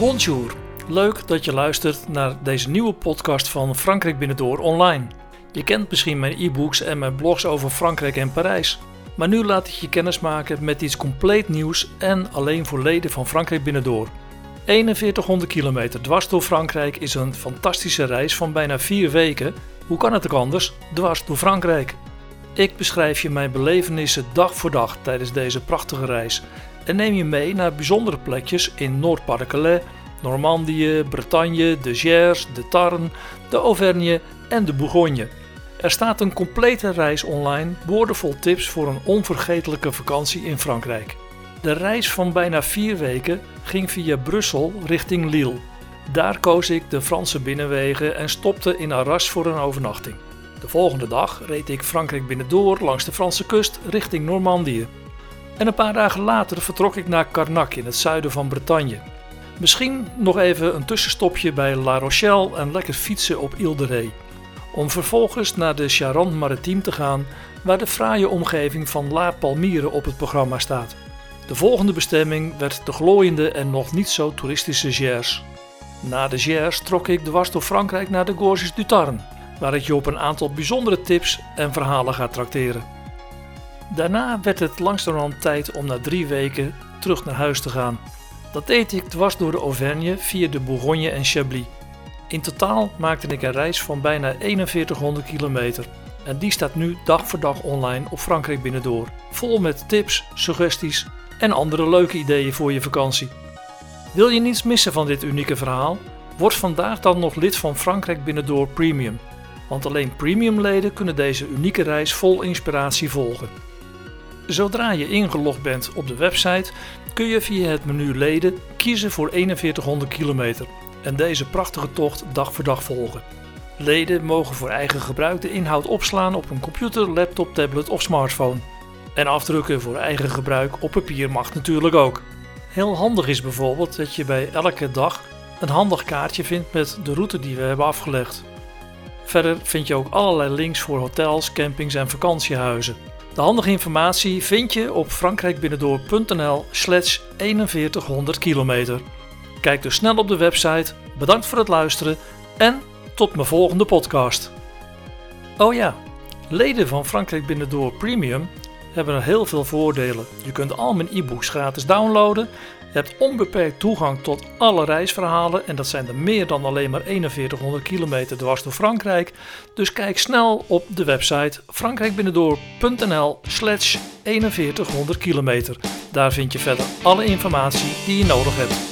Bonjour, leuk dat je luistert naar deze nieuwe podcast van Frankrijk Binnendoor online. Je kent misschien mijn e-books en mijn blogs over Frankrijk en Parijs. Maar nu laat ik je kennis maken met iets compleet nieuws en alleen voor leden van Frankrijk Binnendoor. 4100 kilometer dwars door Frankrijk is een fantastische reis van bijna 4 weken. Hoe kan het ook anders? Dwars door Frankrijk. Ik beschrijf je mijn belevenissen dag voor dag tijdens deze prachtige reis en neem je mee naar bijzondere plekjes in Noord-Pas-de-Calais, Normandië, Bretagne, de Gers, de Tarn, de Auvergne en de Bourgogne. Er staat een complete reis online, boordevol tips voor een onvergetelijke vakantie in Frankrijk. De reis van bijna vier weken ging via Brussel richting Lille. Daar koos ik de Franse binnenwegen en stopte in Arras voor een overnachting. De volgende dag reed ik Frankrijk binnendoor langs de Franse kust richting Normandië. En een paar dagen later vertrok ik naar Carnac in het zuiden van Bretagne. Misschien nog even een tussenstopje bij La Rochelle en lekker fietsen op Ile de Ré. Om vervolgens naar de Charente-Maritime te gaan, waar de fraaie omgeving van La Palmyre op het programma staat. De volgende bestemming werd de glooiende en nog niet zo toeristische Gers. Na de Gers trok ik dwars door Frankrijk naar de Gorges du Tarn, waar ik je op een aantal bijzondere tips en verhalen ga trakteren. Daarna werd het langzamerhand tijd om na drie weken terug naar huis te gaan. Dat deed ik dwars door de Auvergne via de Bourgogne en Chablis. In totaal maakte ik een reis van bijna 4100 kilometer. En die staat nu dag voor dag online op Frankrijk Binnendoor. Vol met tips, suggesties en andere leuke ideeën voor je vakantie. Wil je niets missen van dit unieke verhaal? Word vandaag dan nog lid van Frankrijk Binnendoor Premium. Want alleen premiumleden kunnen deze unieke reis vol inspiratie volgen. Zodra je ingelogd bent op de website kun je via het menu leden kiezen voor 4100 kilometer en deze prachtige tocht dag voor dag volgen. Leden mogen voor eigen gebruik de inhoud opslaan op een computer, laptop, tablet of smartphone. En afdrukken voor eigen gebruik op papier mag natuurlijk ook. Heel handig is bijvoorbeeld dat je bij elke dag een handig kaartje vindt met de route die we hebben afgelegd. Verder vind je ook allerlei links voor hotels, campings en vakantiehuizen. De handige informatie vind je op frankrijkbinnendoor.nl slash 4100 kilometer. Kijk dus snel op de website, bedankt voor het luisteren en tot mijn volgende podcast. Oh ja, leden van Frankrijk Binnendoor Premium hebben er heel veel voordelen. Je kunt al mijn e-books gratis downloaden. Je hebt onbeperkt toegang tot alle reisverhalen en dat zijn er meer dan alleen maar 4100 kilometer dwars door Frankrijk. Dus kijk snel op de website frankrijkbinnendoor.nl slash 4100 kilometer. Daar vind je verder alle informatie die je nodig hebt.